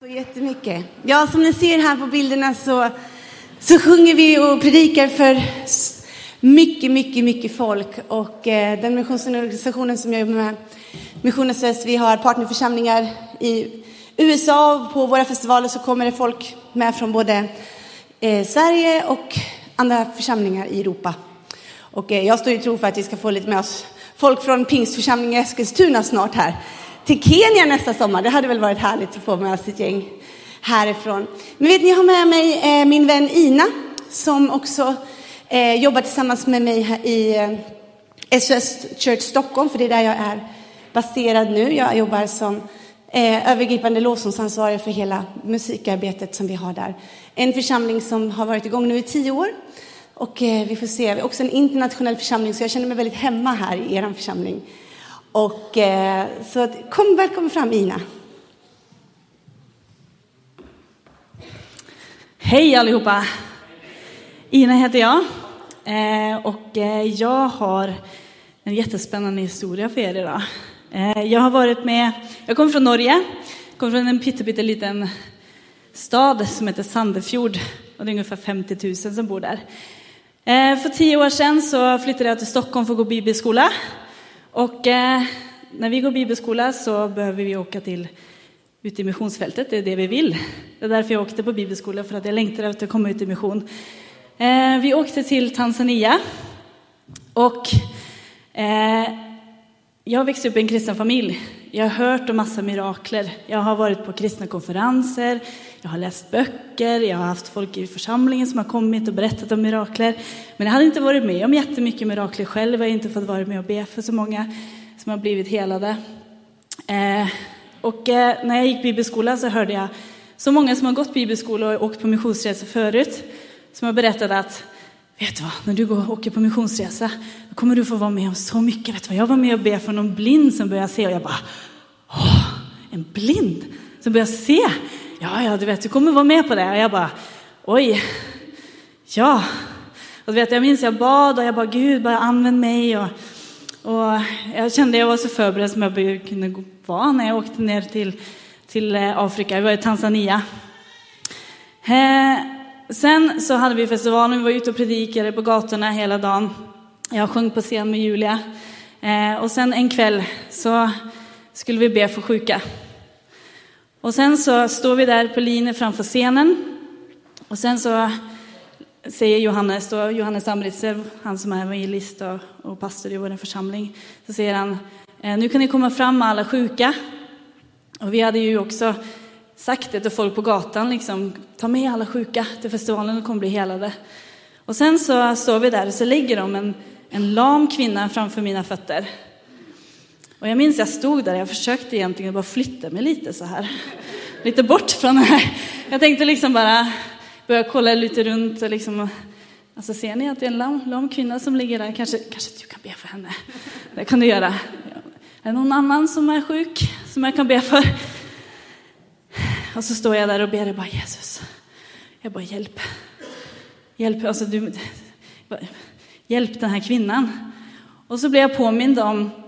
Så jättemycket. Ja, som ni ser här på bilderna så, så sjunger vi och predikar för mycket, mycket, mycket folk. Och eh, den missionsorganisationen som jag jobbar med, Missionen Väst, vi har partnerförsamlingar i USA och på våra festivaler så kommer det folk med från både eh, Sverige och andra församlingar i Europa. Och eh, jag står i tro för att vi ska få lite med oss folk från Pingstförsamlingen i Eskilstuna snart här till Kenya nästa sommar. Det hade väl varit härligt att få med oss ett gäng härifrån. Men vet ni, jag har med mig eh, min vän Ina som också eh, jobbar tillsammans med mig här i eh, SOS Church Stockholm, för det är där jag är baserad nu. Jag jobbar som eh, övergripande lovsångsansvarig för hela musikarbetet som vi har där. En församling som har varit igång nu i tio år. Och eh, vi får se, vi är också en internationell församling så jag känner mig väldigt hemma här i er församling. Och eh, så kom, välkommen fram Ina. Hej allihopa! Ina heter jag eh, och eh, jag har en jättespännande historia för er idag. Eh, jag har varit med, jag kommer från Norge, kommer från en pytteliten stad som heter Sandefjord och det är ungefär 50 000 som bor där. Eh, för tio år sedan så flyttade jag till Stockholm för att gå bibelskola och eh, när vi går bibelskola så behöver vi åka till ut i missionsfältet, det är det vi vill. Det är därför jag åkte på bibelskola, för att jag längtar efter att komma ut i mission. Eh, vi åkte till Tanzania och eh, jag växte upp i en kristen familj. Jag har hört om massa mirakler. Jag har varit på kristna konferenser, jag har läst böcker, jag har haft folk i församlingen som har kommit och berättat om mirakler. Men jag hade inte varit med om jättemycket mirakler själv. Jag har inte fått vara med och be för så många som har blivit helade. Eh, och eh, när jag gick bibelskola så hörde jag så många som har gått bibelskola och åkt på missionsresor förut som har berättat att Vet du vad, när du går och åker på missionsresa då kommer du få vara med om så mycket. Vet du vad, jag var med och be för någon blind som började se och jag bara, åh, en blind som börjar se. Ja, ja, du vet, du kommer vara med på det. Och jag bara, oj, ja. Och du vet, jag minns jag bad och jag bara, Gud, bara använd mig. Och, och jag kände jag var så förberedd som jag kunde vara när jag åkte ner till, till eh, Afrika. vi var i Tanzania. Eh, sen så hade vi festivalen, vi var ute och predikade på gatorna hela dagen. Jag sjöng på scen med Julia. Eh, och sen en kväll så skulle vi be för sjuka. Och sen så står vi där på linje framför scenen. Och sen så säger Johannes, då, Johannes Amritzer, han som är evangelist och, och pastor i vår församling, så säger han, eh, nu kan ni komma fram med alla sjuka. Och vi hade ju också sagt det till folk på gatan, liksom, ta med alla sjuka till festivalen, de kommer bli helade. Och sen så står vi där och så lägger de en, en lam kvinna framför mina fötter. Och jag minns jag stod där, jag försökte egentligen bara flytta mig lite så här. Lite bort från det här. Jag tänkte liksom bara börja kolla lite runt och liksom, alltså ser ni att det är en lam, lam kvinna som ligger där? Kanske, kanske du kan be för henne? Det kan du göra. Är det någon annan som är sjuk som jag kan be för? Och så står jag där och ber och bara Jesus, jag bara hjälp. Hjälp, alltså du, hjälp den här kvinnan. Och så blir jag påmind om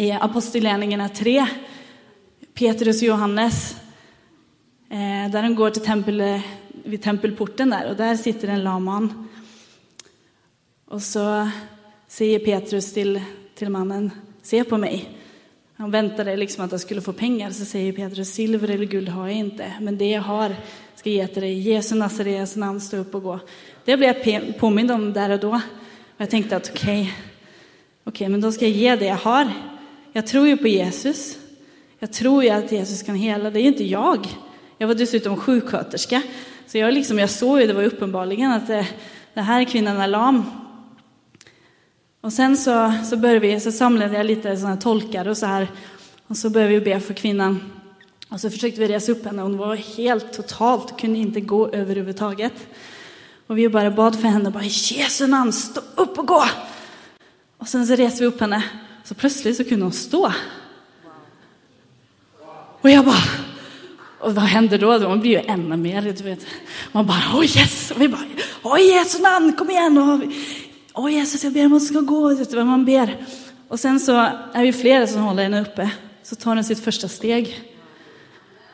i Apostlagärningarna 3, Petrus och Johannes, eh, där de går till tempel, vid tempelporten där och där sitter en laman. Och så säger Petrus till, till mannen, se på mig. Han väntade liksom att han skulle få pengar, så säger Petrus, silver eller guld har jag inte, men det jag har ska jag ge till dig. Jesu Nazareas namn, stå upp och gå. Det blev jag påmind om där och då. Och jag tänkte att okej, okay, okay, men då ska jag ge det jag har. Jag tror ju på Jesus. Jag tror ju att Jesus kan hela. Det är ju inte jag. Jag var dessutom sjuksköterska. Så jag, liksom, jag såg ju, det var uppenbarligen att det, den här kvinnan är lam. Och sen så, så började vi, så samlade jag lite sådana tolkar och så här. Och så började vi be för kvinnan. Och så försökte vi resa upp henne. Hon var helt totalt, kunde inte gå överhuvudtaget. Och vi bara bad för henne, bara i Jesu namn, stå upp och gå! Och sen så reste vi upp henne. Så plötsligt så kunde hon stå. Och jag bara, och vad händer då? Man blir ju ännu mer, du vet. Man bara, åh oh yes! Och vi bara, åh oh, Jesu namn, kom igen! åh oh, Jesus, jag ber om att ska gå. Vet du vad man ber? Och sen så är vi flera som håller henne uppe. Så tar hon sitt första steg.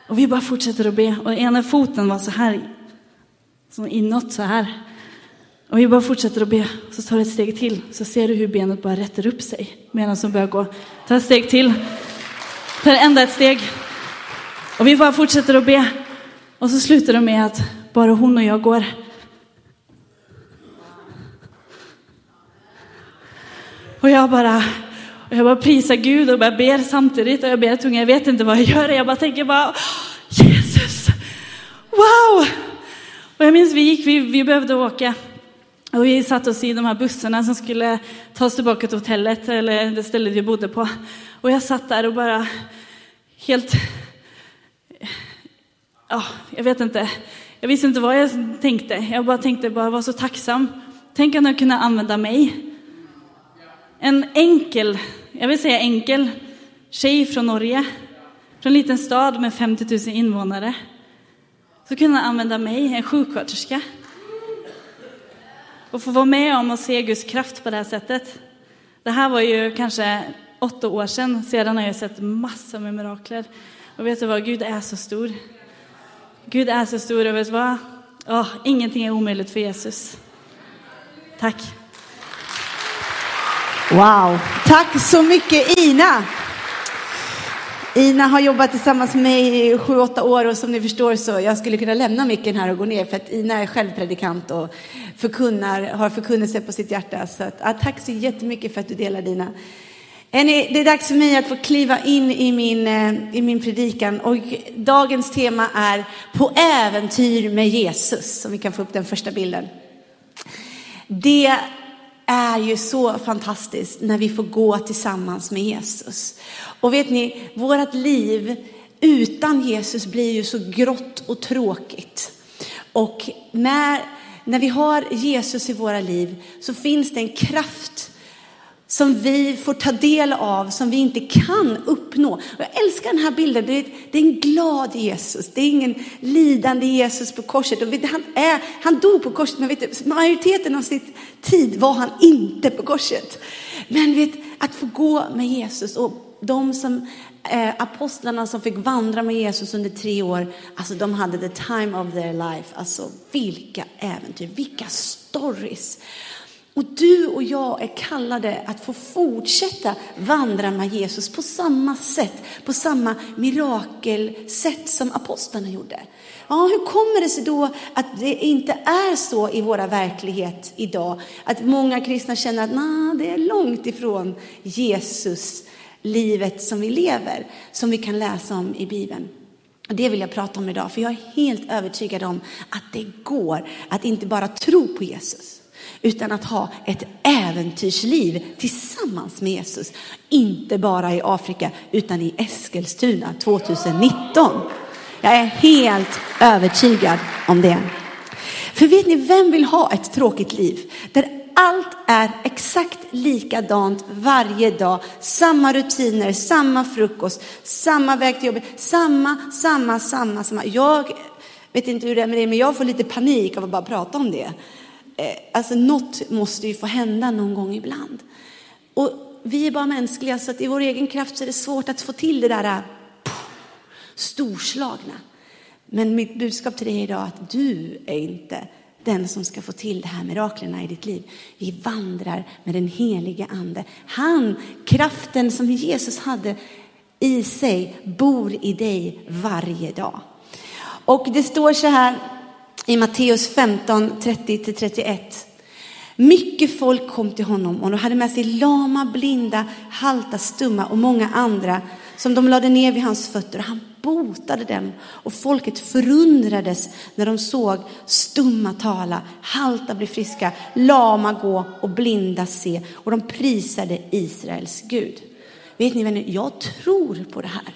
Och vi bara fortsätter att be. Och ena foten var så här, så inåt så här. Och vi bara fortsätter att be. Så tar du ett steg till. Så ser du hur benet bara rätter upp sig. Medan som börjar gå. Ta ett steg till. Tar ända ett steg. Och vi bara fortsätter att be. Och så slutar det med att bara hon och jag går. Och jag bara, och jag bara prisar Gud och bara ber samtidigt. Och jag ber tunga, jag vet inte vad jag gör. Jag bara tänker bara, Jesus, wow! Och jag minns vi gick, vi, vi behövde åka. Och vi satt oss i de här bussarna som skulle ta oss tillbaka till hotellet, eller det stället vi bodde på. Och jag satt där och bara helt, ja, jag vet inte. Jag visste inte vad jag tänkte. Jag bara tänkte bara var så tacksam. Tänk att han kunde använda mig. En enkel, jag vill säga enkel, tjej från Norge. Från en liten stad med 50 000 invånare. Så kunde han använda mig, en sjuksköterska. Och få vara med om att se Guds kraft på det här sättet. Det här var ju kanske åtta år sedan. Sedan har jag sett massor med mirakler. Och vet du vad? Gud är så stor. Gud är så stor. Och vet du vad? Oh, ingenting är omöjligt för Jesus. Tack. Wow, tack så mycket Ina. Ina har jobbat tillsammans med mig i sju, åtta år och som ni förstår så jag skulle kunna lämna micken här och gå ner för att Ina är självpredikant och förkunnar, har förkunnelse på sitt hjärta. Så att, ja, tack så jättemycket för att du delar dina. Det är dags för mig att få kliva in i min, eh, i min predikan och dagens tema är På äventyr med Jesus, om vi kan få upp den första bilden. Det är ju så fantastiskt när vi får gå tillsammans med Jesus. Och vet ni, vårt liv utan Jesus blir ju så grått och tråkigt. Och när, när vi har Jesus i våra liv så finns det en kraft som vi får ta del av, som vi inte kan uppnå. Och jag älskar den här bilden. Det är, det är en glad Jesus. Det är ingen lidande Jesus på korset. Och han, är, han dog på korset, men vet du, majoriteten av sitt tid var han inte på korset. Men vet, att få gå med Jesus och de som eh, apostlarna som fick vandra med Jesus under tre år, alltså de hade the time of their life. Alltså vilka äventyr, vilka stories. Och du och jag är kallade att få fortsätta vandra med Jesus på samma sätt, på samma mirakelsätt som apostlarna gjorde. Ja, hur kommer det sig då att det inte är så i våra verklighet idag? Att många kristna känner att nah, det är långt ifrån Jesus, livet som vi lever, som vi kan läsa om i Bibeln. Det vill jag prata om idag, för jag är helt övertygad om att det går att inte bara tro på Jesus, utan att ha ett äventyrsliv tillsammans med Jesus. Inte bara i Afrika, utan i Eskilstuna 2019. Jag är helt övertygad om det. För vet ni, vem vill ha ett tråkigt liv? Där allt är exakt likadant varje dag. Samma rutiner, samma frukost, samma väg till jobbet, samma, samma, samma, samma. Jag vet inte hur det är med det, men jag får lite panik av att bara prata om det. Eh, alltså något måste ju få hända någon gång ibland. Och vi är bara mänskliga så att i vår egen kraft så är det svårt att få till det där eh, storslagna. Men mitt budskap till dig idag är att du är inte den som ska få till de här miraklerna i ditt liv. Vi vandrar med den helige ande. Han, kraften som Jesus hade i sig, bor i dig varje dag. Och det står så här i Matteus 15, 30-31. Mycket folk kom till honom och de hade med sig lama, blinda, halta, stumma och många andra som de lade ner vid hans fötter. Han botade dem och folket förundrades när de såg stumma tala, halta bli friska, lama gå och blinda se och de prisade Israels Gud. Vet ni vänner, jag tror på det här.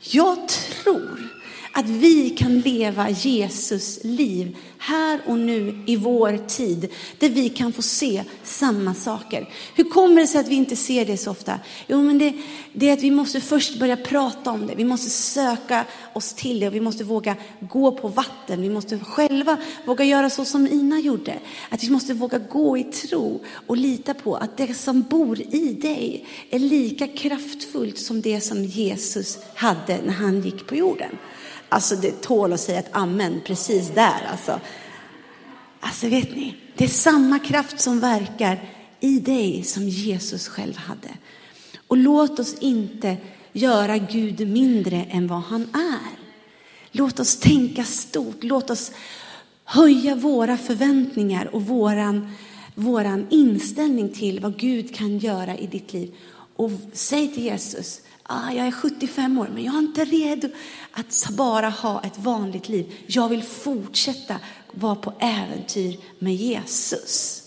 Jag tror att vi kan leva Jesus liv här och nu i vår tid, där vi kan få se samma saker. Hur kommer det sig att vi inte ser det så ofta? Jo, men det, det är att vi måste först börja prata om det. Vi måste söka oss till det och vi måste våga gå på vatten. Vi måste själva våga göra så som Ina gjorde. Att vi måste våga gå i tro och lita på att det som bor i dig är lika kraftfullt som det som Jesus hade när han gick på jorden. Alltså det tål att säga ett amen precis där alltså. Alltså vet ni, det är samma kraft som verkar i dig som Jesus själv hade. Och låt oss inte göra Gud mindre än vad han är. Låt oss tänka stort, låt oss höja våra förväntningar och våran, våran inställning till vad Gud kan göra i ditt liv. Och säg till Jesus, ah, jag är 75 år men jag är inte redo att bara ha ett vanligt liv. Jag vill fortsätta vara på äventyr med Jesus.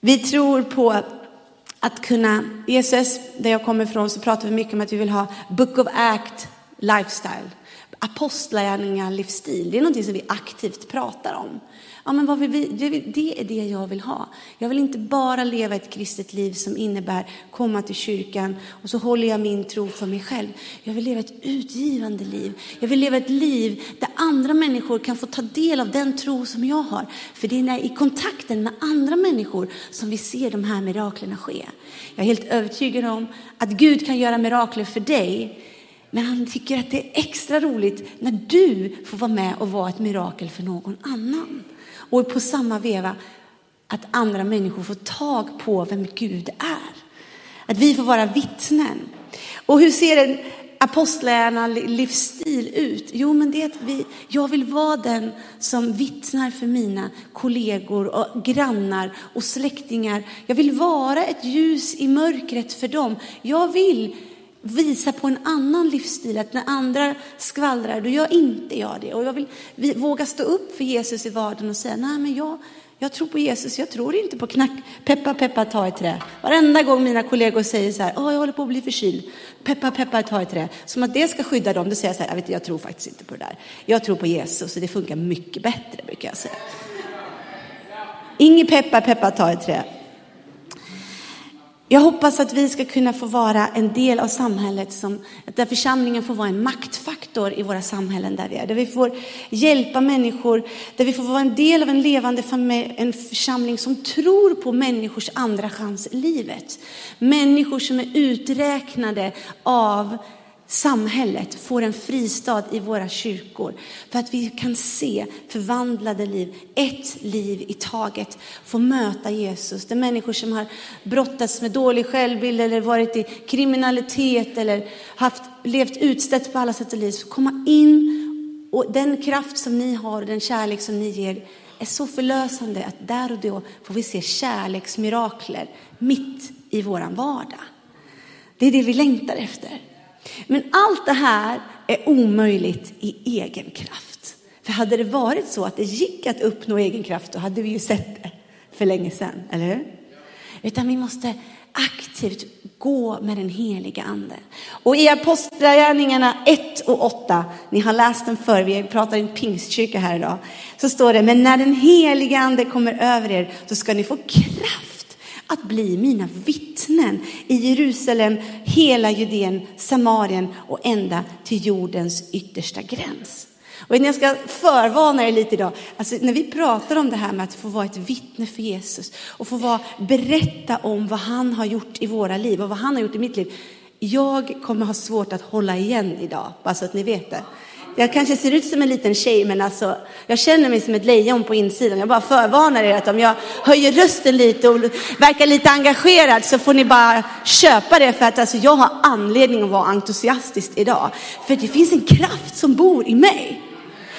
Vi tror på att kunna, Jesus, där jag kommer ifrån så pratar vi mycket om att vi vill ha Book of Act lifestyle. Apostlagärningar livsstil, det är någonting som vi aktivt pratar om. Ja, men vad vill vi, det är det jag vill ha. Jag vill inte bara leva ett kristet liv som innebär komma till kyrkan och så håller jag min tro för mig själv. Jag vill leva ett utgivande liv. Jag vill leva ett liv där andra människor kan få ta del av den tro som jag har. För det är när, i kontakten med andra människor som vi ser de här miraklerna ske. Jag är helt övertygad om att Gud kan göra mirakler för dig men han tycker att det är extra roligt när du får vara med och vara ett mirakel för någon annan. Och på samma veva att andra människor får tag på vem Gud är. Att vi får vara vittnen. Och hur ser en apostlärarna livsstil ut? Jo, men det är att vi, jag vill vara den som vittnar för mina kollegor och grannar och släktingar. Jag vill vara ett ljus i mörkret för dem. Jag vill visa på en annan livsstil, att när andra skvallrar, då gör inte jag det. Och jag vill våga stå upp för Jesus i vardagen och säga, nej men jag, jag tror på Jesus, jag tror inte på knack, peppa peppa ta i trä. Varenda gång mina kollegor säger så här, oh, jag håller på att bli förkyld, peppa peppa ta i trä. Som att det ska skydda dem, då säger jag så här, jag, vet, jag tror faktiskt inte på det där. Jag tror på Jesus och det funkar mycket bättre brukar jag säga. Inget peppa peppa ta i trä. Jag hoppas att vi ska kunna få vara en del av samhället, som, där församlingen får vara en maktfaktor i våra samhällen där vi är. Där vi får hjälpa människor, där vi får vara en del av en levande en församling som tror på människors andra chans i livet. Människor som är uträknade av samhället får en fristad i våra kyrkor. För att vi kan se förvandlade liv, ett liv i taget. Få möta Jesus. Det är människor som har brottats med dålig självbild eller varit i kriminalitet eller haft, levt utstött på alla sätt och vis. Komma in och den kraft som ni har och den kärlek som ni ger är så förlösande att där och då får vi se kärleksmirakler mitt i våran vardag. Det är det vi längtar efter. Men allt det här är omöjligt i egen kraft. För hade det varit så att det gick att uppnå egen kraft, då hade vi ju sett det för länge sedan, eller hur? Utan vi måste aktivt gå med den heliga ande. Och i Apostlagärningarna 1 och 8, ni har läst den förr, vi pratar i en pingstkyrka här idag, så står det, men när den heliga ande kommer över er så ska ni få kraft att bli mina vittnen i Jerusalem, hela Judeen, Samarien och ända till jordens yttersta gräns. Och jag ska förvarna er lite idag. Alltså, när vi pratar om det här med att få vara ett vittne för Jesus och få vara, berätta om vad han har gjort i våra liv och vad han har gjort i mitt liv. Jag kommer ha svårt att hålla igen idag, bara så att ni vet det. Jag kanske ser ut som en liten tjej, men alltså, jag känner mig som ett lejon på insidan. Jag bara förvarnar er att om jag höjer rösten lite och verkar lite engagerad så får ni bara köpa det för att alltså, jag har anledning att vara entusiastisk idag. För det finns en kraft som bor i mig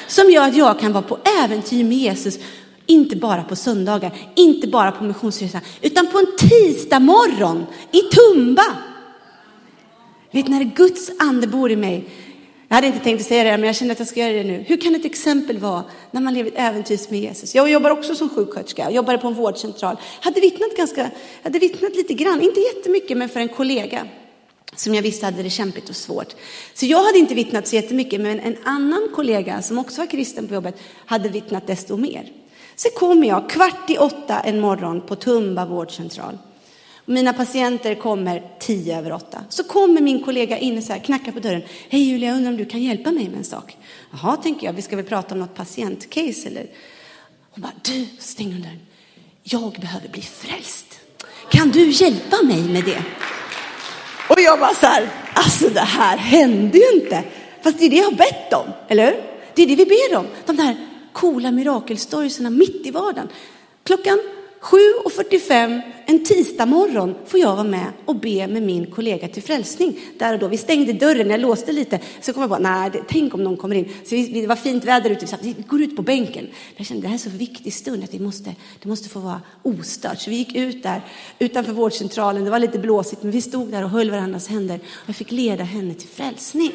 som gör att jag kan vara på äventyr med Jesus. Inte bara på söndagar, inte bara på missionsresan, utan på en tisdag morgon i Tumba. Vet när Guds ande bor i mig jag hade inte tänkt säga det, men jag känner att jag ska göra det nu. Hur kan ett exempel vara när man lever ett äventyr med Jesus? Jag jobbar också som sjuksköterska, jag jobbade på en vårdcentral. Hade vittnat, ganska, hade vittnat lite grann, inte jättemycket, men för en kollega. som jag visste hade det kämpigt och svårt. Så jag hade inte vittnat så jättemycket, men en annan kollega som också var kristen på jobbet hade vittnat desto mer. Så kommer jag kvart i åtta en morgon på Tumba vårdcentral. Mina patienter kommer tio över åtta. Så kommer min kollega in och så här, knackar på dörren. Hej Julia, jag undrar om du kan hjälpa mig med en sak? Jaha, tänker jag, vi ska väl prata om något patientcase eller? Hon bara, du, stäng dörren. Jag behöver bli frälst. Kan du hjälpa mig med det? Och jag bara så här, alltså det här hände ju inte. Fast det är det jag har bett om, eller hur? Det är det vi ber om. De där coola mirakelstoriesarna mitt i vardagen. Klockan 7.45 en tisdag morgon får jag vara med och be med min kollega till frälsning. Där och då. Vi stängde dörren, jag låste lite. Så kom jag på, nej, tänk om någon kommer in. Så vi, det var fint väder ute, så vi går ut på bänken. Jag kände, det här är så viktig stund att vi måste, det måste få vara ostört. Så vi gick ut där utanför vårdcentralen. Det var lite blåsigt, men vi stod där och höll varandras händer. Och jag fick leda henne till frälsning.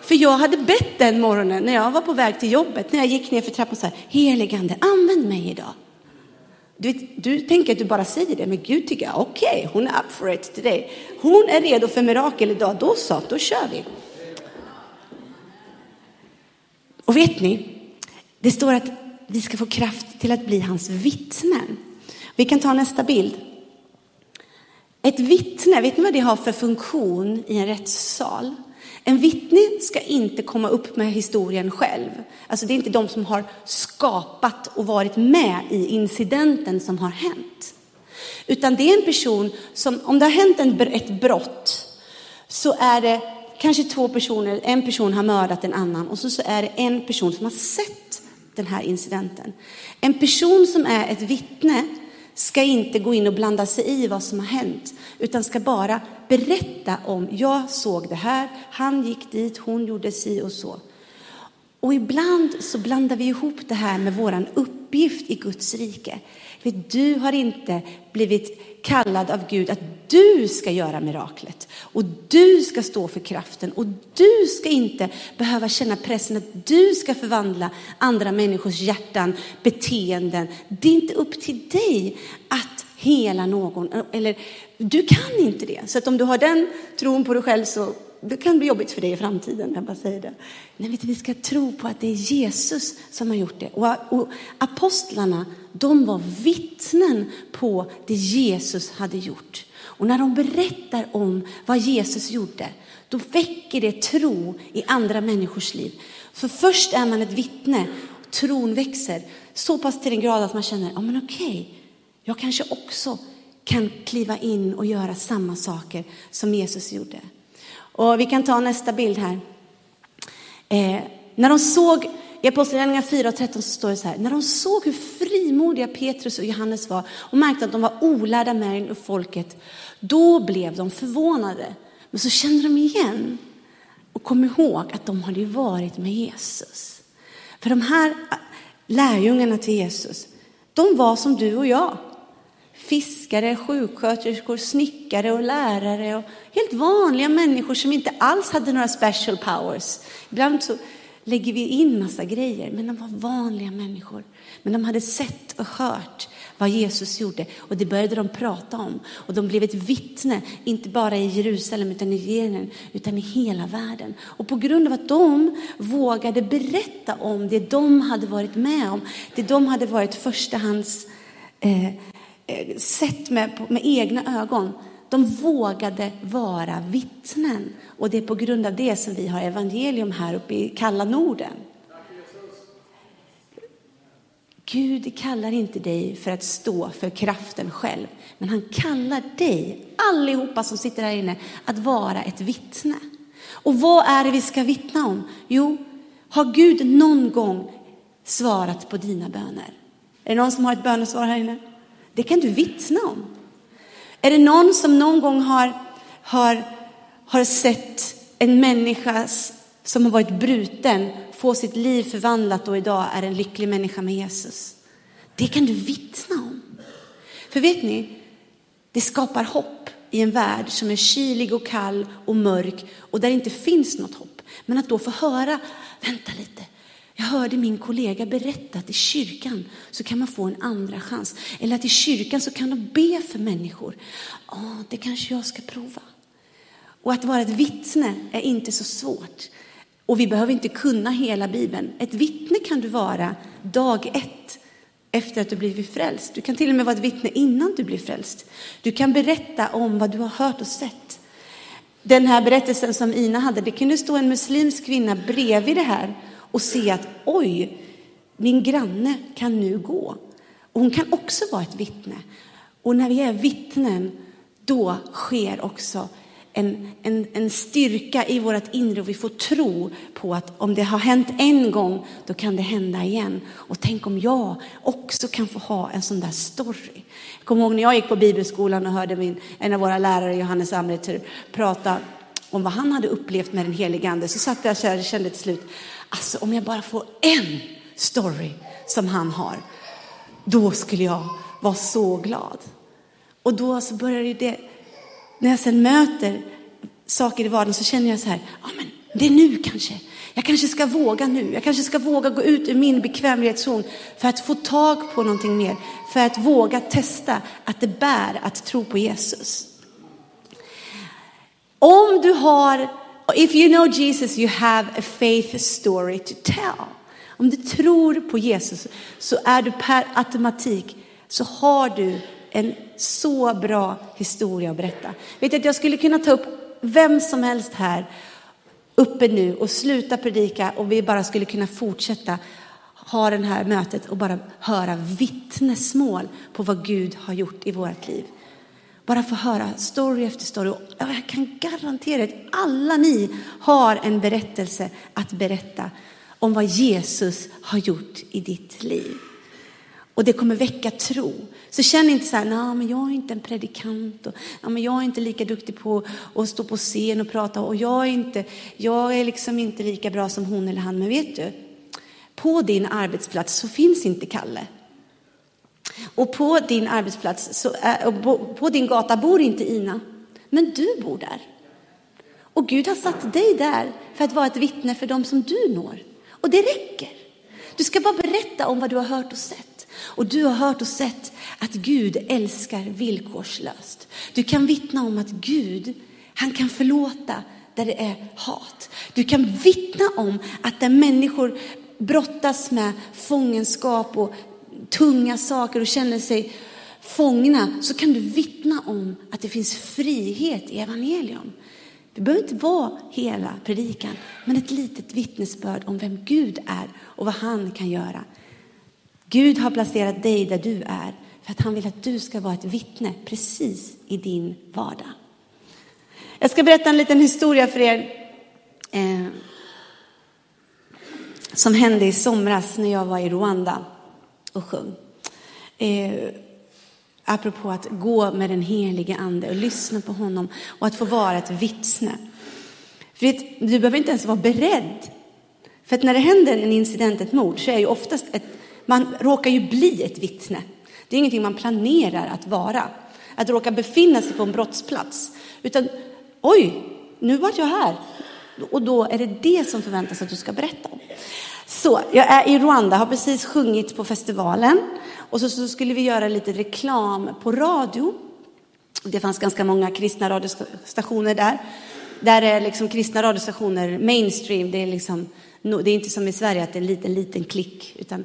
För jag hade bett den morgonen när jag var på väg till jobbet, när jag gick ner för trappan så här, heligande, använd mig idag. Du, du tänker att du bara säger det, men Gud tycker, okej, okay, hon är up for it today. Hon är redo för mirakel idag, då så, då kör vi. Och vet ni, det står att vi ska få kraft till att bli hans vittnen. Vi kan ta nästa bild. Ett vittne, vet ni vad det har för funktion i en rättssal? En vittne ska inte komma upp med historien själv. Alltså det är inte de som har skapat och varit med i incidenten som har hänt. Utan det är en person som, om det har hänt en, ett brott, så är det kanske två personer, en person har mördat en annan och så, så är det en person som har sett den här incidenten. En person som är ett vittne ska inte gå in och blanda sig i vad som har hänt, utan ska bara berätta om, jag såg det här, han gick dit, hon gjorde si och så. Och ibland så blandar vi ihop det här med våran uppgift i Guds rike. För du har inte blivit kallad av Gud att du ska göra miraklet och du ska stå för kraften och du ska inte behöva känna pressen att du ska förvandla andra människors hjärtan, beteenden. Det är inte upp till dig att hela någon, eller du kan inte det. Så att om du har den tron på dig själv så det kan bli jobbigt för dig i framtiden, jag bara säger det. Nej, vet du, vi ska tro på att det är Jesus som har gjort det. Och, och apostlarna, de var vittnen på det Jesus hade gjort. Och när de berättar om vad Jesus gjorde, då väcker det tro i andra människors liv. För först är man ett vittne, tron växer så pass till den grad att man känner, ja men okej, jag kanske också kan kliva in och göra samma saker som Jesus gjorde. Och vi kan ta nästa bild här. Eh, när de såg, i Apostlagärningarna 4 och 13 så står det så här, när de såg hur frimodiga Petrus och Johannes var och märkte att de var olärda med och folket, då blev de förvånade. Men så kände de igen och kom ihåg att de hade varit med Jesus. För de här äh, lärjungarna till Jesus, de var som du och jag fiskare, sjuksköterskor, snickare och lärare och helt vanliga människor som inte alls hade några special powers. Ibland så lägger vi in massa grejer, men de var vanliga människor. Men de hade sett och hört vad Jesus gjorde och det började de prata om. Och de blev ett vittne, inte bara i Jerusalem utan i Jerusalem, utan i hela världen. Och på grund av att de vågade berätta om det de hade varit med om, det de hade varit förstahands eh, Eh, sett med, med egna ögon. De vågade vara vittnen. Och det är på grund av det som vi har evangelium här uppe i kalla Norden. Gud kallar inte dig för att stå för kraften själv, men han kallar dig, allihopa som sitter här inne, att vara ett vittne. Och vad är det vi ska vittna om? Jo, har Gud någon gång svarat på dina böner? Är det någon som har ett bönesvar här inne? Det kan du vittna om. Är det någon som någon gång har, har, har sett en människa som har varit bruten få sitt liv förvandlat och idag är en lycklig människa med Jesus? Det kan du vittna om. För vet ni, det skapar hopp i en värld som är kylig och kall och mörk och där det inte finns något hopp. Men att då få höra, vänta lite, jag hörde min kollega berätta att i kyrkan så kan man få en andra chans. Eller att i kyrkan så kan de be för människor. Ja, det kanske jag ska prova. Och att vara ett vittne är inte så svårt. Och vi behöver inte kunna hela Bibeln. Ett vittne kan du vara dag ett efter att du blivit frälst. Du kan till och med vara ett vittne innan du blir frälst. Du kan berätta om vad du har hört och sett. Den här berättelsen som Ina hade, det kunde stå en muslimsk kvinna bredvid det här och se att oj, min granne kan nu gå. Och hon kan också vara ett vittne. Och när vi är vittnen, då sker också en, en, en styrka i vårt inre och vi får tro på att om det har hänt en gång, då kan det hända igen. Och tänk om jag också kan få ha en sån där story. Jag kommer ihåg när jag gick på bibelskolan och hörde min, en av våra lärare, Johannes Amritur, prata om vad han hade upplevt med den helige ande. Så satt jag så här och kände till slut, alltså om jag bara får en story som han har, då skulle jag vara så glad. Och då så började det när jag sen möter saker i vardagen så känner jag så här, ja men det är nu kanske. Jag kanske ska våga nu. Jag kanske ska våga gå ut ur min bekvämlighetszon för att få tag på någonting mer. För att våga testa att det bär att tro på Jesus. Om du har, if you know Jesus you have a faith story to tell. Om du tror på Jesus så är du per automatik så har du en så bra historia att berätta. Vet du att jag skulle kunna ta upp vem som helst här uppe nu och sluta predika och vi bara skulle kunna fortsätta ha det här mötet och bara höra vittnesmål på vad Gud har gjort i vårt liv. Bara få höra story efter story. Och jag kan garantera att alla ni har en berättelse att berätta om vad Jesus har gjort i ditt liv. Och det kommer väcka tro. Så känn inte så här, nej men jag är inte en predikant och nej, men jag är inte lika duktig på att stå på scen och prata och jag är, inte, jag är liksom inte lika bra som hon eller han. Men vet du, på din arbetsplats så finns inte Kalle. Och på din arbetsplats, så är, på din gata bor inte Ina. Men du bor där. Och Gud har satt dig där för att vara ett vittne för dem som du når. Och det räcker. Du ska bara berätta om vad du har hört och sett. Och du har hört och sett att Gud älskar villkorslöst. Du kan vittna om att Gud, han kan förlåta där det är hat. Du kan vittna om att där människor brottas med fångenskap och tunga saker och känner sig fångna så kan du vittna om att det finns frihet i evangelium. Det behöver inte vara hela predikan, men ett litet vittnesbörd om vem Gud är och vad han kan göra. Gud har placerat dig där du är för att han vill att du ska vara ett vittne precis i din vardag. Jag ska berätta en liten historia för er eh, som hände i somras när jag var i Rwanda och sjung. Eh, apropå att gå med den helige ande och lyssna på honom och att få vara ett vittne. För det, du behöver inte ens vara beredd. För att när det händer en incident, ett mord, så är ju oftast ett man råkar ju bli ett vittne. Det är ingenting man planerar att vara. Att råka befinna sig på en brottsplats. Utan, oj, nu var jag här. Och då är det det som förväntas att du ska berätta om. Så, jag är i Rwanda, har precis sjungit på festivalen. Och så, så skulle vi göra lite reklam på radio. Det fanns ganska många kristna radiostationer där. Där är liksom kristna radiostationer mainstream. Det är, liksom, det är inte som i Sverige att det är en liten, liten klick. Utan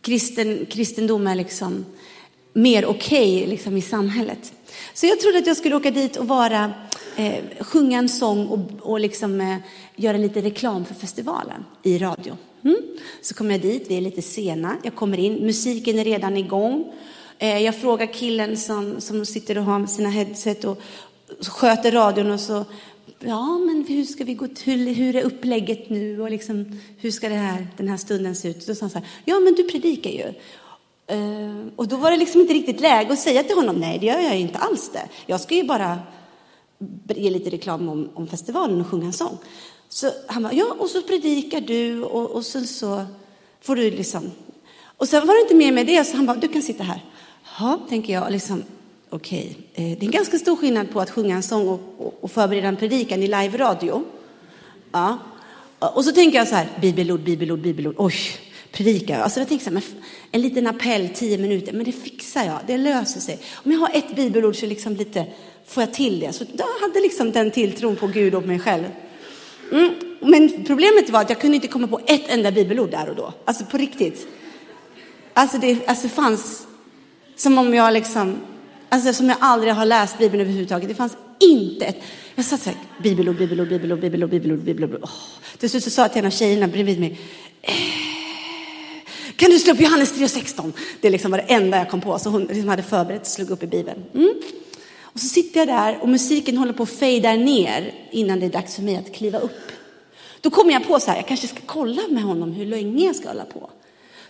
kristen, kristendom är liksom mer okej okay, liksom, i samhället. Så jag trodde att jag skulle åka dit och vara, eh, sjunga en sång och, och liksom, eh, göra lite reklam för festivalen i radio. Mm. Så kommer jag dit, vi är lite sena, jag kommer in, musiken är redan igång. Eh, jag frågar killen som, som sitter och har sina headset och, och sköter radion och så ja, men hur ska vi gå till, hur är upplägget nu och liksom, hur ska det här, den här stunden se ut? Då sa han så här, ja, men du predikar ju. Uh, och då var det liksom inte riktigt läge att säga till honom, nej, det gör jag inte alls det. Jag ska ju bara ge lite reklam om, om festivalen och sjunga en sång. Så han bara, ja, och så predikar du och, och sen så får du liksom. Och sen var det inte mer med det, så han bara, du kan sitta här. Ja, tänker jag, liksom, Okej, okay. Det är en ganska stor skillnad på att sjunga en sång och, och förbereda en predikan i live-radio. Ja. Och så tänker jag så här, bibelord, bibelord, bibelord. Oj, predika. Alltså jag tänkte så här, en liten appell, tio minuter, men det fixar jag, det löser sig. Om jag har ett bibelord så liksom lite får jag till det. Så jag hade liksom den tilltron på Gud och mig själv. Mm. Men problemet var att jag kunde inte komma på ett enda bibelord där och då. Alltså på riktigt. Alltså det alltså fanns som om jag liksom, alltså som jag aldrig har läst Bibeln överhuvudtaget. Det fanns inte ett, jag satt så här, bibelord, bibelord, bibelord, bibelord, bibelord, bibelord. Oh. Till slut så sa jag till en av tjejerna bredvid mig, eh, kan du slå upp Johannes 3.16? Det liksom var det enda jag kom på. Så hon liksom hade förberett och slog upp i Bibeln. Mm. Och så sitter jag där och musiken håller på att fejda ner innan det är dags för mig att kliva upp. Då kommer jag på så här, jag kanske ska kolla med honom hur länge jag ska hålla på.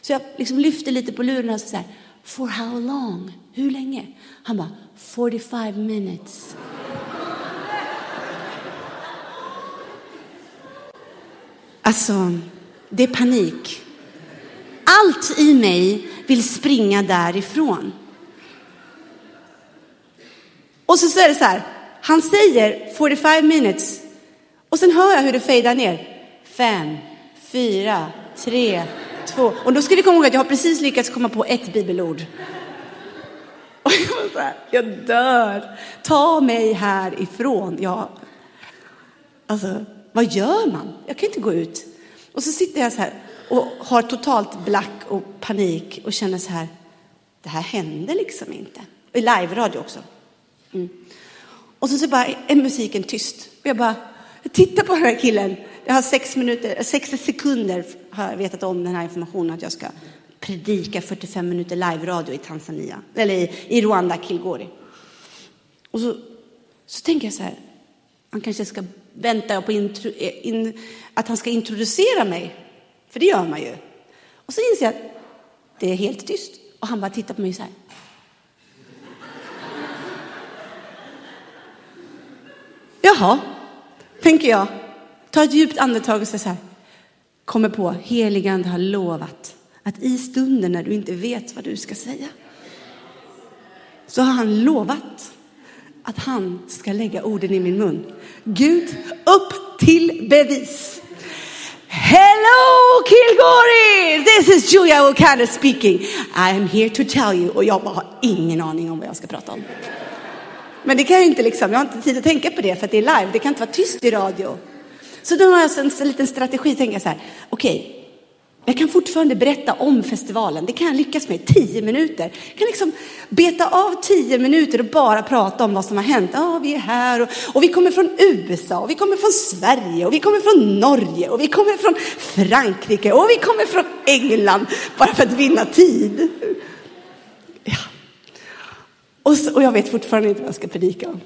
Så jag liksom lyfter lite på luren och så här, for how long? Hur länge? Han bara, 45 minutes. Alltså, det är panik. Allt i mig vill springa därifrån. Och så, är det så här, han säger 45 minutes och sen hör jag hur det fejdar ner. Fem, fyra, tre, två. Och då ska vi komma ihåg att jag har precis lyckats komma på ett bibelord. Och jag, så här, jag dör. Ta mig härifrån. Jag, alltså, vad gör man? Jag kan inte gå ut. Och så sitter jag så här och har totalt black och panik och känner så här, det här händer liksom inte. I live-radio också. Mm. Och så, så bara är musiken tyst. Och jag bara, titta på den här killen. Jag har sex minuter, 60 sekunder har jag vetat om den här informationen att jag ska predika 45 minuter live-radio i Tanzania, eller i, i Rwanda, Kilgori. Och så, så tänker jag så här, han kanske ska vänta på intro, eh, in, att han ska introducera mig, för det gör man ju. Och så inser jag att det är helt tyst och han bara tittar på mig så här. Jaha, tänker jag. Ta ett djupt andetag och säger så här. Kommer på, heligande har lovat att i stunden när du inte vet vad du ska säga så har han lovat att han ska lägga orden i min mun. Gud, upp till bevis. Hello Kilgore! This is Julia Okada speaking. I am here to tell you. Och jag bara har ingen aning om vad jag ska prata om. Men det kan jag inte liksom, jag har inte tid att tänka på det för att det är live. Det kan inte vara tyst i radio. Så då har jag en, en liten strategi, tänka så här, okej, okay, jag kan fortfarande berätta om festivalen. Det kan jag lyckas med i tio minuter. Jag kan liksom beta av tio minuter och bara prata om vad som har hänt. Ja, vi är här och, och, vi kommer från USA och vi kommer från Sverige och vi kommer från Norge och vi kommer från Frankrike och vi kommer från England bara för att vinna tid. Ja. Och, så, och jag vet fortfarande inte vad jag ska predika om.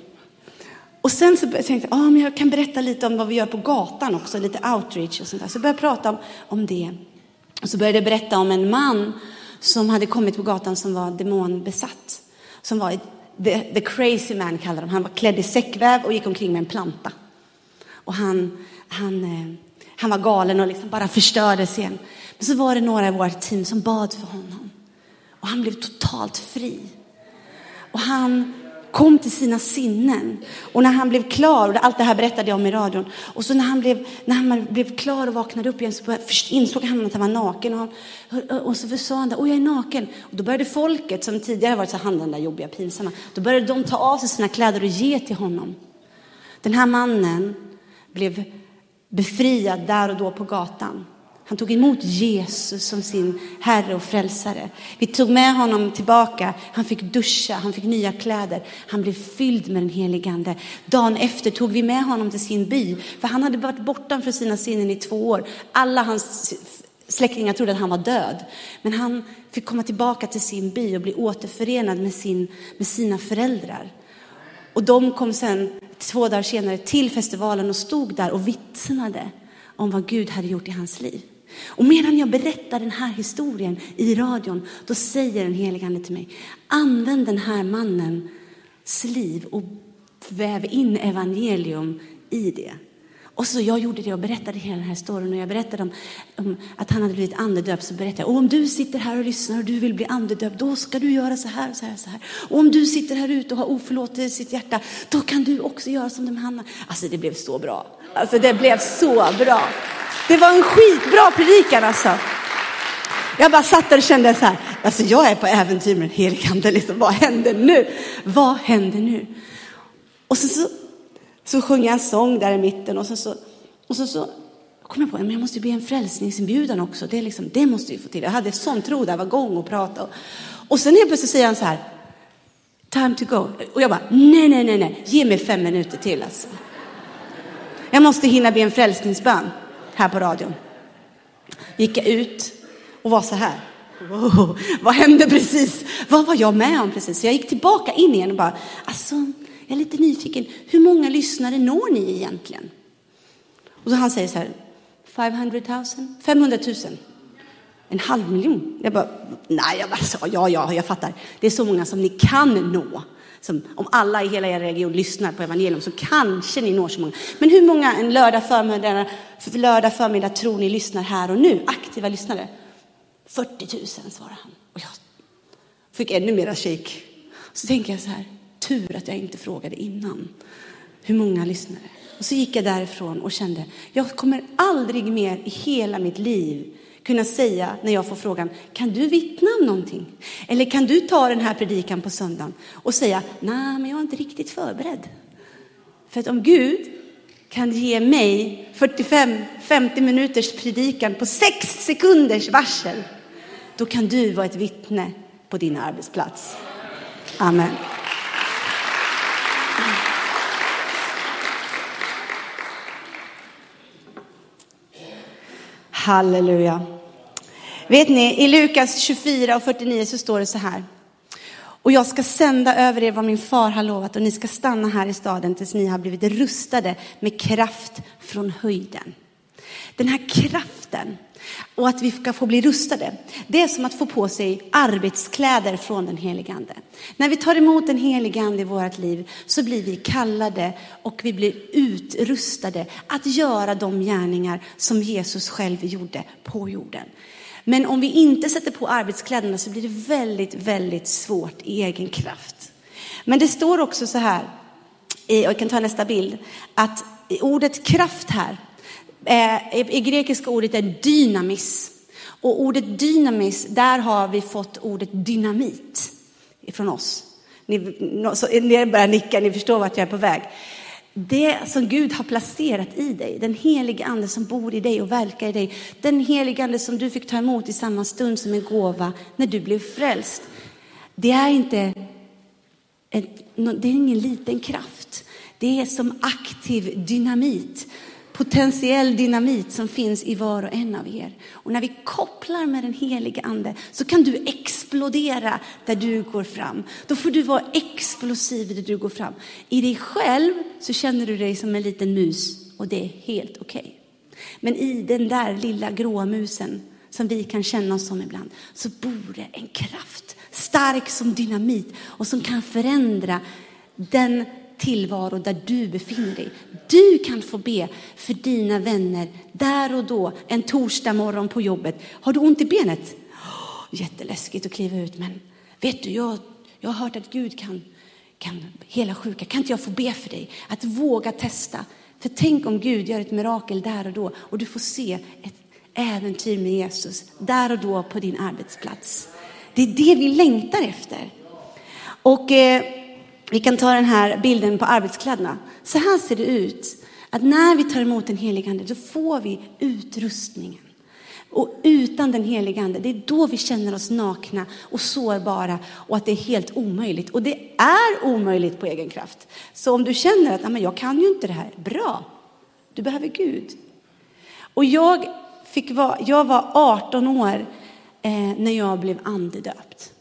Och sen så tänkte jag, ah, men jag kan berätta lite om vad vi gör på gatan också, lite outreach och sånt där. Så jag började prata om, om det. Och så började jag berätta om en man som hade kommit på gatan som var demonbesatt. Som var the, the crazy man kallade de Han var klädd i säckväv och gick omkring med en planta. Och han, han, eh, han var galen och liksom bara förstörde igen. Men så var det några i vårt team som bad för honom. Och han blev totalt fri. Och han kom till sina sinnen. Och när han blev klar, och allt det här berättade jag om i radion, och så när han blev, när han blev klar och vaknade upp igen så insåg han att han var naken. Och, han, och så sa han, åh jag är naken. Och då började folket, som tidigare varit så han den där jobbiga, pinsamma, då började de ta av sig sina kläder och ge till honom. Den här mannen blev befriad där och då på gatan. Han tog emot Jesus som sin Herre och frälsare. Vi tog med honom tillbaka. Han fick duscha, han fick nya kläder. Han blev fylld med den helige Ande. Dagen efter tog vi med honom till sin by, för han hade varit borta från sina sinnen i två år. Alla hans släktingar trodde att han var död. Men han fick komma tillbaka till sin by och bli återförenad med, sin, med sina föräldrar. Och de kom sen två dagar senare till festivalen och stod där och vittnade om vad Gud hade gjort i hans liv. Och medan jag berättar den här historien i radion, då säger den helige Ande till mig, använd den här mannens liv och väv in evangelium i det. Och så jag gjorde det och berättade hela den här storyn och jag berättade om, om att han hade blivit andedöpt så berättade jag, och om du sitter här och lyssnar och du vill bli andedöpt, då ska du göra så här, så här, så här. Och om du sitter här ute och har oförlåtelse i sitt hjärta, då kan du också göra som de andra. Alltså det blev så bra. Alltså det blev så bra. Det var en skitbra predikan alltså. Jag bara satt där och kände så här, alltså jag är på äventyr med den helige Ande, liksom, vad händer nu? Vad händer nu? Och så, så, så sjöng jag en sång där i mitten och sen så, och så, så kom jag på att jag måste be en frälsningsinbjudan också. Det, liksom, det måste vi få till. Jag hade sån tro där, var gång och prata. Och, och sen helt plötsligt säger han så här, time to go. Och jag bara, nej, nej, nej, nej, ge mig fem minuter till alltså. Jag måste hinna be en frälsningsbön här på radion. Gick jag ut och var så här. Wow, vad hände precis? Vad var jag med om precis? Så jag gick tillbaka in igen och bara, alltså, jag är lite nyfiken. Hur många lyssnare når ni egentligen? Och så han säger så här, 500 000? 500 000. En halv miljon. Jag bara, nej, jag bara, sa ja, ja, jag fattar. Det är så många som ni kan nå. Som, om alla i hela er region lyssnar på evangelium så kanske ni når så många. Men hur många en lördag förmiddag, lördag förmiddag tror ni lyssnar här och nu? Aktiva lyssnare? 40 000 svarar han. Och jag fick ännu mera kik. Så tänker jag så här, tur att jag inte frågade innan. Hur många lyssnare? Och så gick jag därifrån och kände, jag kommer aldrig mer i hela mitt liv kunna säga när jag får frågan, kan du vittna om någonting? Eller kan du ta den här predikan på söndagen och säga, nej, men jag är inte riktigt förberedd. För att om Gud kan ge mig 45-50 minuters predikan på 6 sekunders varsel, då kan du vara ett vittne på din arbetsplats. Amen. Halleluja. Vet ni, i Lukas 24 och 49 så står det så här. Och jag ska sända över er vad min far har lovat och ni ska stanna här i staden tills ni har blivit rustade med kraft från höjden. Den här kraften och att vi ska få bli rustade, det är som att få på sig arbetskläder från den helige Ande. När vi tar emot den helige Ande i vårt liv så blir vi kallade och vi blir utrustade att göra de gärningar som Jesus själv gjorde på jorden. Men om vi inte sätter på arbetskläderna så blir det väldigt, väldigt svårt i egen kraft. Men det står också så här, och jag kan ta nästa bild, att ordet kraft här, Eh, i grekiska ordet är dynamis. Och ordet dynamis, där har vi fått ordet dynamit ifrån oss. Ni, ni börjar nicka, ni förstår vart jag är på väg. Det som Gud har placerat i dig, den helige ande som bor i dig och verkar i dig, den helige ande som du fick ta emot i samma stund som en gåva när du blev frälst. Det är inte ett, det är ingen liten kraft. Det är som aktiv dynamit potentiell dynamit som finns i var och en av er. Och när vi kopplar med den helige ande så kan du explodera där du går fram. Då får du vara explosiv där du går fram. I dig själv så känner du dig som en liten mus och det är helt okej. Okay. Men i den där lilla gråa musen som vi kan känna oss som ibland så bor det en kraft stark som dynamit och som kan förändra den tillvaro där du befinner dig. Du kan få be för dina vänner där och då, en torsdag morgon på jobbet. Har du ont i benet? Oh, jätteläskigt att kliva ut, men vet du, jag, jag har hört att Gud kan, kan hela sjuka. Kan inte jag få be för dig? Att våga testa. För tänk om Gud gör ett mirakel där och då och du får se ett äventyr med Jesus där och då på din arbetsplats. Det är det vi längtar efter. Och eh, vi kan ta den här bilden på arbetskläderna. Så här ser det ut. Att när vi tar emot den helige ande, då får vi utrustningen. Och utan den helige ande, det är då vi känner oss nakna och sårbara och att det är helt omöjligt. Och det är omöjligt på egen kraft. Så om du känner att jag kan ju inte det här, bra. Du behöver Gud. Och jag, fick vara, jag var 18 år eh, när jag blev andedöpt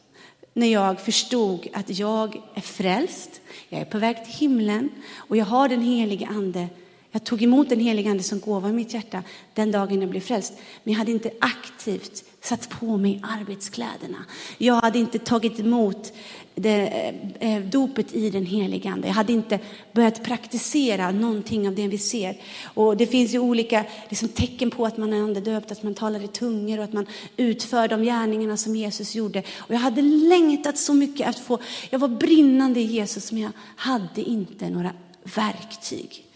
när jag förstod att jag är frälst, jag är på väg till himlen och jag har den helige ande. Jag tog emot den helige ande som gåva i mitt hjärta den dagen jag blev frälst. Men jag hade inte aktivt satt på mig arbetskläderna. Jag hade inte tagit emot det, eh, dopet i den helige ande. Jag hade inte börjat praktisera någonting av det vi ser. Och det finns ju olika liksom, tecken på att man är andedöpt, att man talar i tungor och att man utför de gärningarna som Jesus gjorde. Och jag hade längtat så mycket att få, jag var brinnande i Jesus men jag hade inte några verktyg.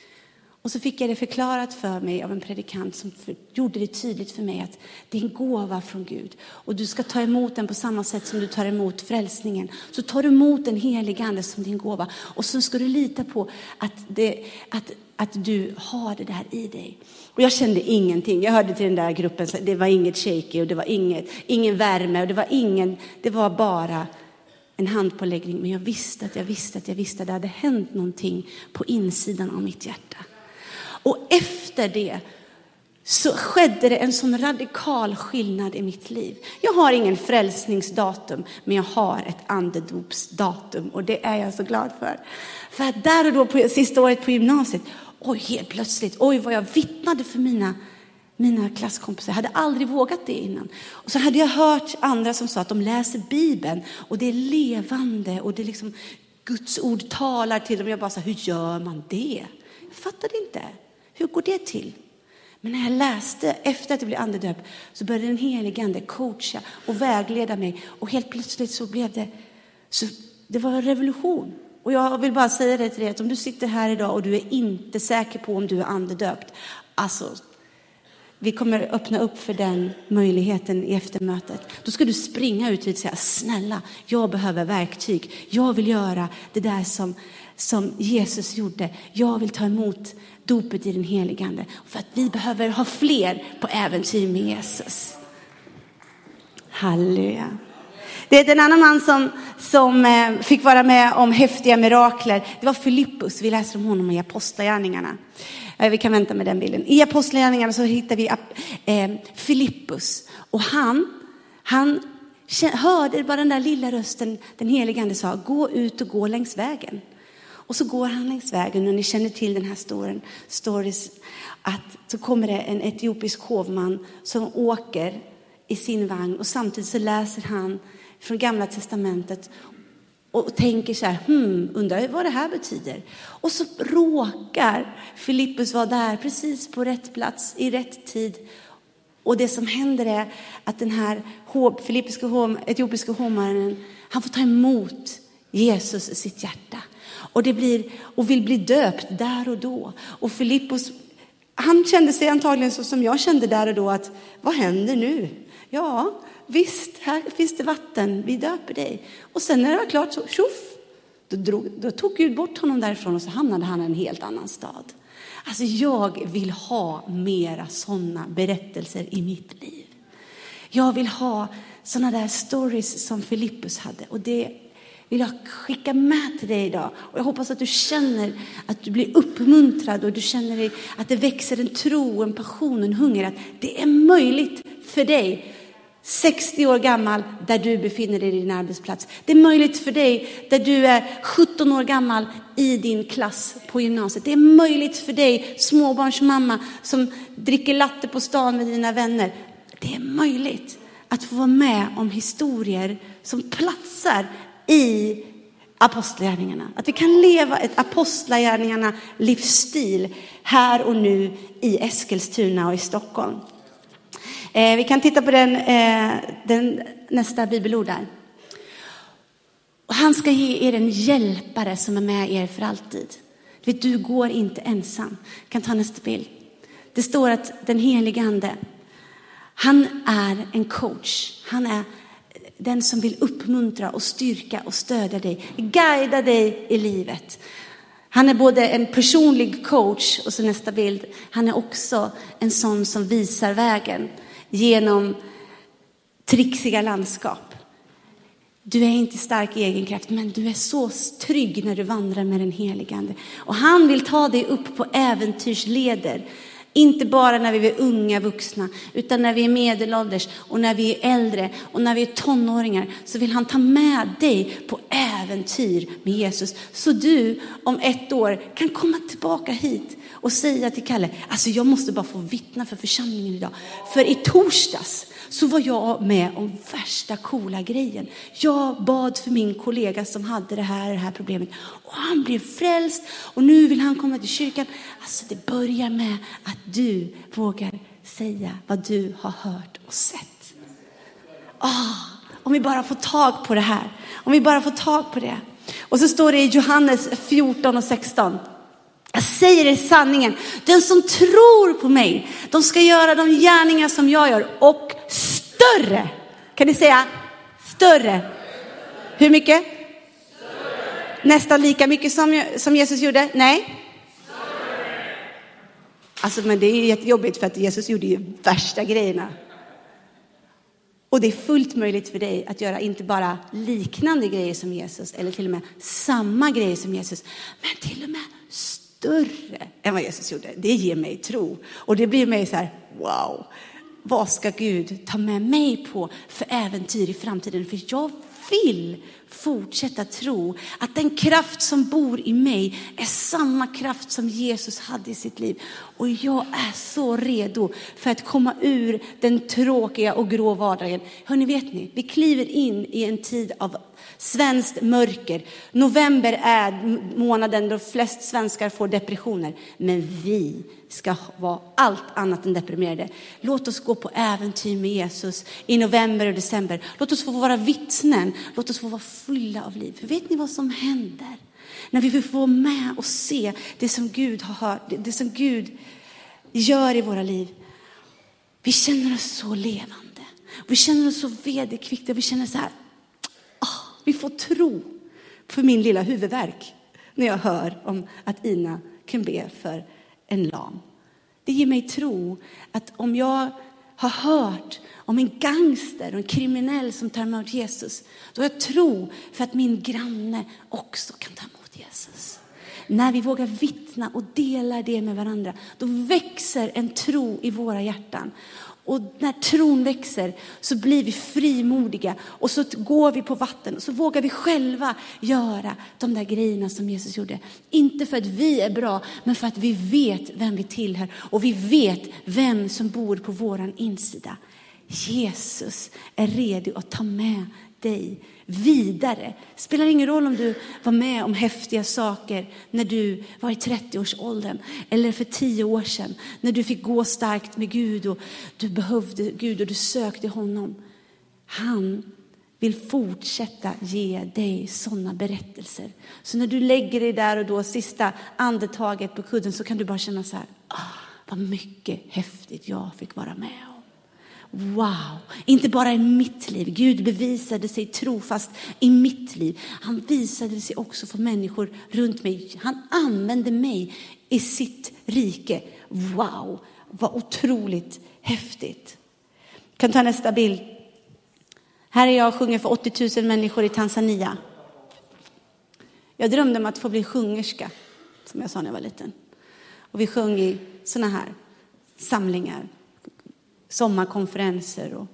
Och så fick jag det förklarat för mig av en predikant som gjorde det tydligt för mig att det är en gåva från Gud. Och du ska ta emot den på samma sätt som du tar emot frälsningen. Så tar du emot den helige ande som din gåva. Och så ska du lita på att, det, att, att du har det där i dig. Och jag kände ingenting. Jag hörde till den där gruppen, det var inget shaky och det var inget, ingen värme och det var ingen, det var bara en handpåläggning. Men jag visste att jag visste att jag visste att det hade hänt någonting på insidan av mitt hjärta. Och efter det så skedde det en sån radikal skillnad i mitt liv. Jag har ingen frälsningsdatum, men jag har ett andedopsdatum och det är jag så glad för. För att där och då på sista året på gymnasiet, oj helt plötsligt, oj vad jag vittnade för mina, mina klasskompisar. Jag hade aldrig vågat det innan. Och så hade jag hört andra som sa att de läser Bibeln och det är levande och det är liksom Guds ord talar till dem. Jag bara så hur gör man det? Jag fattade inte. Hur går det till? Men när jag läste efter att jag blev andedöpt så började den helige ande coacha och vägleda mig och helt plötsligt så blev det, så det var en revolution. Och jag vill bara säga det till dig att om du sitter här idag och du är inte säker på om du är andedöpt, alltså vi kommer öppna upp för den möjligheten i eftermötet. Då ska du springa ut och säga snälla, jag behöver verktyg. Jag vill göra det där som, som Jesus gjorde. Jag vill ta emot dopet i den helige Ande. För att vi behöver ha fler på äventyr med Jesus. Halleluja. Det är en annan man som, som eh, fick vara med om häftiga mirakler. Det var Filippus. Vi läser om honom i Apostlagärningarna. Eh, vi kan vänta med den bilden. I Apostlagärningarna så hittar vi eh, Filippus. Och han, han hörde bara den där lilla rösten, den helige ande sa, gå ut och gå längs vägen. Och så går han längs vägen och ni känner till den här storyn, stories, att så kommer det en etiopisk hovman som åker i sin vagn och samtidigt så läser han från gamla testamentet och tänker så här, hmm, undrar vad det här betyder. Och så råkar Filippus vara där precis på rätt plats i rätt tid. Och det som händer är att den här filippiska, etiopiska hovmannen, han får ta emot Jesus i sitt hjärta och, det blir, och vill bli döpt där och då. Och Filippos, han kände sig antagligen så som jag kände där och då att vad händer nu? Ja, visst, här finns det vatten, vi döper dig. Och sen när det var klart så tjoff, då, drog, då tog Gud bort honom därifrån och så hamnade han i en helt annan stad. Alltså jag vill ha mera sådana berättelser i mitt liv. Jag vill ha sådana där stories som Filippus hade. Och det vill jag skicka med till dig idag. Och jag hoppas att du känner att du blir uppmuntrad och du känner att det växer en tro, en passion, en hunger. Att det är möjligt för dig 60 år gammal där du befinner dig i din arbetsplats. Det är möjligt för dig där du är 17 år gammal i din klass på gymnasiet. Det är möjligt för dig småbarnsmamma som dricker latte på stan med dina vänner. Det är möjligt att få vara med om historier som platsar i apostlagärningarna. Att vi kan leva ett apostlärningarna livsstil här och nu i Eskilstuna och i Stockholm. Eh, vi kan titta på den, eh, den nästa bibelord där. Och han ska ge er en hjälpare som är med er för alltid. Du, vet, du går inte ensam. Jag kan ta nästa bild. Det står att den helige ande, han är en coach. Han är den som vill uppmuntra och styrka och stödja dig, guida dig i livet. Han är både en personlig coach och så nästa bild, han är också en sån som visar vägen genom trixiga landskap. Du är inte stark i egen kraft, men du är så trygg när du vandrar med den helige Ande. Och han vill ta dig upp på äventyrsleder inte bara när vi är unga vuxna, utan när vi är medelålders och när vi är äldre och när vi är tonåringar så vill han ta med dig på äventyr med Jesus. Så du om ett år kan komma tillbaka hit och säga till Kalle, alltså jag måste bara få vittna för församlingen idag. För i torsdags så var jag med om värsta coola grejen. Jag bad för min kollega som hade det här, det här problemet och han blev frälst och nu vill han komma till kyrkan. Alltså det börjar med att du vågar säga vad du har hört och sett. Oh, om vi bara får tag på det här, om vi bara får tag på det. Och så står det i Johannes 14 och 16. Jag säger er sanningen, den som tror på mig, de ska göra de gärningar som jag gör och större. Kan ni säga större? Hur mycket? Större. Nästan lika mycket som, som Jesus gjorde? Nej? Alltså, men det är jättejobbigt för att Jesus gjorde ju värsta grejerna. Och det är fullt möjligt för dig att göra inte bara liknande grejer som Jesus eller till och med samma grejer som Jesus, men till och med större än vad Jesus gjorde. Det ger mig tro och det blir mig så här, wow, vad ska Gud ta med mig på för äventyr i framtiden? För jag vill fortsätta tro att den kraft som bor i mig är samma kraft som Jesus hade i sitt liv. Och jag är så redo för att komma ur den tråkiga och grå vardagen. Hörrni, vet ni, vi kliver in i en tid av svenskt mörker. November är månaden då flest svenskar får depressioner. Men vi ska vara allt annat än deprimerade. Låt oss gå på äventyr med Jesus i november och december. Låt oss få vara vittnen. Låt oss få vara fulla av liv. För vet ni vad som händer? När vi får vara med och se det som Gud har hört, det som Gud gör i våra liv. Vi känner oss så levande. Vi känner oss så vederkvickta. Vi känner så här, vi får tro för min lilla huvudvärk när jag hör om att Ina kan be för en lam. Det ger mig tro att om jag har hört om en gangster och en kriminell som tar emot Jesus, då har jag tro för att min granne också kan ta emot Jesus. När vi vågar vittna och dela det med varandra, då växer en tro i våra hjärtan. Och när tron växer så blir vi frimodiga och så går vi på vatten och så vågar vi själva göra de där grejerna som Jesus gjorde. Inte för att vi är bra, men för att vi vet vem vi tillhör och vi vet vem som bor på våran insida. Jesus är redo att ta med dig vidare. Spelar ingen roll om du var med om häftiga saker när du var i 30-årsåldern eller för tio år sedan när du fick gå starkt med Gud och du behövde Gud och du sökte honom. Han vill fortsätta ge dig sådana berättelser. Så när du lägger dig där och då sista andetaget på kudden så kan du bara känna så här, ah, vad mycket häftigt jag fick vara med om. Wow, inte bara i mitt liv. Gud bevisade sig trofast i mitt liv. Han visade sig också för människor runt mig. Han använde mig i sitt rike. Wow, vad otroligt häftigt. Jag kan ta nästa bild. Här är jag och sjunger för 80 000 människor i Tanzania. Jag drömde om att få bli sjungerska, som jag sa när jag var liten. Och vi sjöng i sådana här samlingar sommarkonferenser. Och,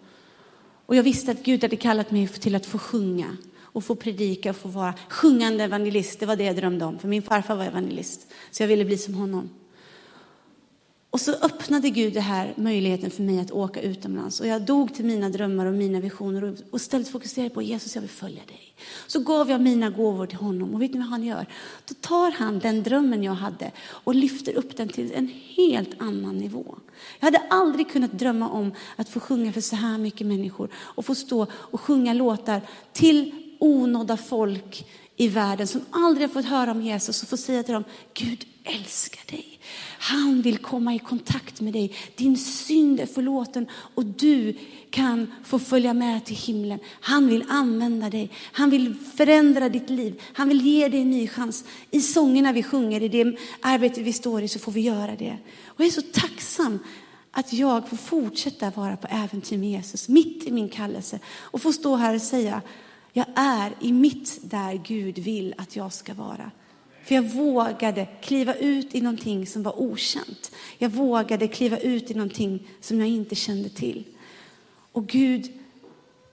och jag visste att Gud hade kallat mig till att få sjunga och få predika och få vara sjungande evangelist. Det var det jag drömde om, för min farfar var evangelist. Så jag ville bli som honom. Och så öppnade Gud det här möjligheten för mig att åka utomlands. Och jag dog till mina drömmar och mina visioner och istället fokuserade på Jesus, jag vill följa dig. Så gav jag mina gåvor till honom och vet ni vad han gör? Då tar han den drömmen jag hade och lyfter upp den till en helt annan nivå. Jag hade aldrig kunnat drömma om att få sjunga för så här mycket människor och få stå och sjunga låtar till onådda folk i världen som aldrig har fått höra om Jesus och får säga till dem, Gud älskar dig. Han vill komma i kontakt med dig. Din synd är förlåten och du kan få följa med till himlen. Han vill använda dig. Han vill förändra ditt liv. Han vill ge dig en ny chans. I sångerna vi sjunger, i det arbete vi står i så får vi göra det. Och jag är så tacksam att jag får fortsätta vara på äventyr med Jesus mitt i min kallelse och få stå här och säga jag är i mitt där Gud vill att jag ska vara. För jag vågade kliva ut i någonting som var okänt. Jag vågade kliva ut i någonting som jag inte kände till. Och Gud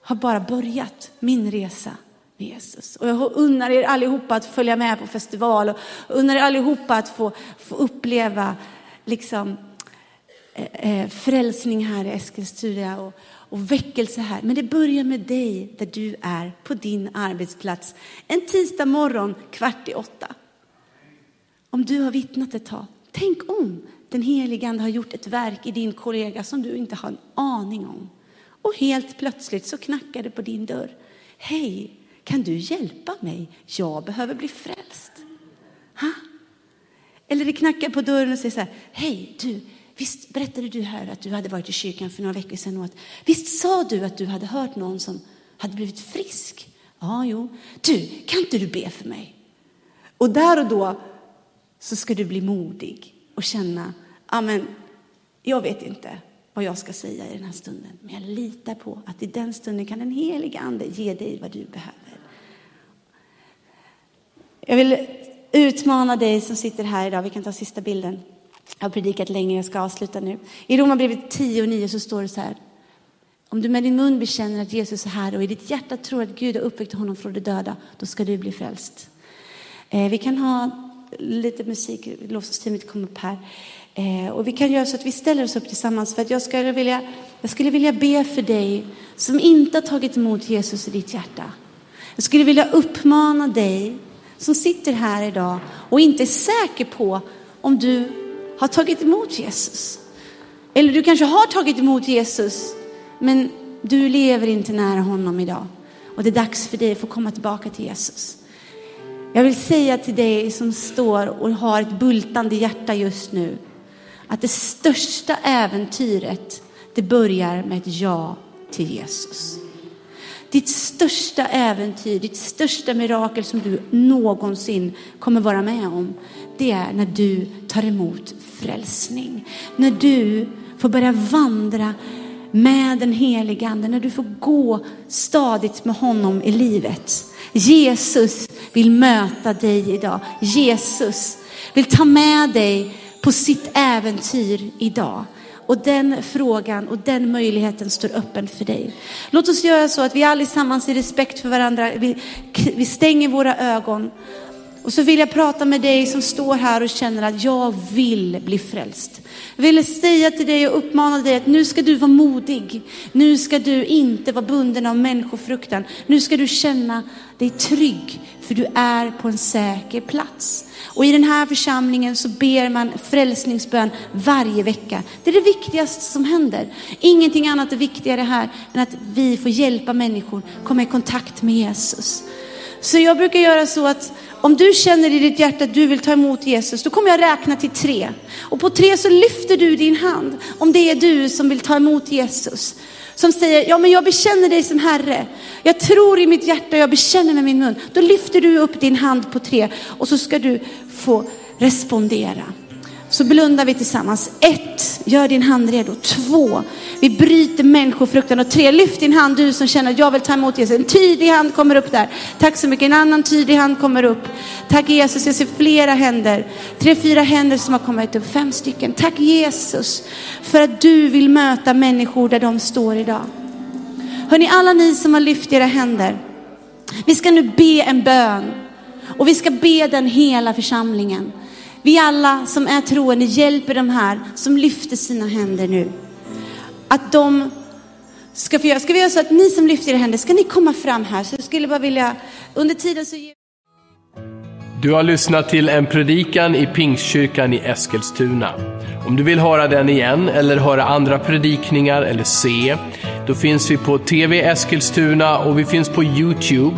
har bara börjat min resa med Jesus. Och jag unnar er allihopa att följa med på festival och unnar er allihopa att få, få uppleva liksom, eh, eh frälsning här i Eskilstuna och, och väckelse här. Men det börjar med dig där du är på din arbetsplats. En tisdag morgon kvart i åtta. Om du har vittnat ett tag, tänk om den helige Ande har gjort ett verk i din kollega som du inte har en aning om. Och helt plötsligt så knackar det på din dörr. Hej, kan du hjälpa mig? Jag behöver bli frälst. Ha? Eller det knackar på dörren och säger så här, hej du, visst berättade du här att du hade varit i kyrkan för några veckor sedan och att, visst sa du att du hade hört någon som hade blivit frisk? Ja, jo. Du, kan inte du be för mig? Och där och då så ska du bli modig och känna, ja men jag vet inte vad jag ska säga i den här stunden, men jag litar på att i den stunden kan den heliga ande ge dig vad du behöver. Jag vill utmana dig som sitter här idag. Vi kan ta sista bilden. Jag har predikat länge, jag ska avsluta nu. I Romarbrevet 10 och 9 så står det så här. Om du med din mun bekänner att Jesus är Herre och i ditt hjärta tror att Gud har uppväckt honom från de döda, då ska du bli frälst. Eh, vi kan ha lite musik, lovsångsteamet kommer upp här. Eh, och vi kan göra så att vi ställer oss upp tillsammans för att jag skulle vilja, jag skulle vilja be för dig som inte har tagit emot Jesus i ditt hjärta. Jag skulle vilja uppmana dig som sitter här idag och inte är säker på om du har tagit emot Jesus. Eller du kanske har tagit emot Jesus, men du lever inte nära honom idag. Och det är dags för dig att få komma tillbaka till Jesus. Jag vill säga till dig som står och har ett bultande hjärta just nu, att det största äventyret, det börjar med ett ja till Jesus. Ditt största äventyr, ditt största mirakel som du någonsin kommer vara med om, det är när du tar emot frälsning. När du får börja vandra med den helige ande, när du får gå stadigt med honom i livet. Jesus vill möta dig idag. Jesus vill ta med dig på sitt äventyr idag. Och den frågan och den möjligheten står öppen för dig. Låt oss göra så att vi allesammans i respekt för varandra, vi, vi stänger våra ögon. Och så vill jag prata med dig som står här och känner att jag vill bli frälst. Jag vill säga till dig och uppmana dig att nu ska du vara modig. Nu ska du inte vara bunden av människofruktan. Nu ska du känna dig trygg för du är på en säker plats. Och i den här församlingen så ber man frälsningsbön varje vecka. Det är det viktigaste som händer. Ingenting annat är viktigare här än att vi får hjälpa människor komma i kontakt med Jesus. Så jag brukar göra så att om du känner i ditt hjärta att du vill ta emot Jesus, då kommer jag räkna till tre. Och på tre så lyfter du din hand om det är du som vill ta emot Jesus. Som säger, ja men jag bekänner dig som Herre. Jag tror i mitt hjärta och jag bekänner med min mun. Då lyfter du upp din hand på tre och så ska du få respondera. Så blundar vi tillsammans. Ett, gör din hand redo. Två, vi bryter människofruktan. Och tre, lyft din hand du som känner att jag vill ta emot Jesus. En tydlig hand kommer upp där. Tack så mycket. En annan tydlig hand kommer upp. Tack Jesus, jag ser flera händer. Tre, fyra händer som har kommit upp. Fem stycken. Tack Jesus för att du vill möta människor där de står idag. Hörni, alla ni som har lyft era händer. Vi ska nu be en bön. Och vi ska be den hela församlingen. Vi alla som är troende hjälper de här som lyfter sina händer nu. Att de ska få göra, ska vi göra så att ni som lyfter era händer, ska ni komma fram här? Så jag skulle bara vilja, under tiden så... Du har lyssnat till en predikan i Pingstkyrkan i Eskilstuna. Om du vill höra den igen eller höra andra predikningar eller se, då finns vi på TV Eskilstuna och vi finns på Youtube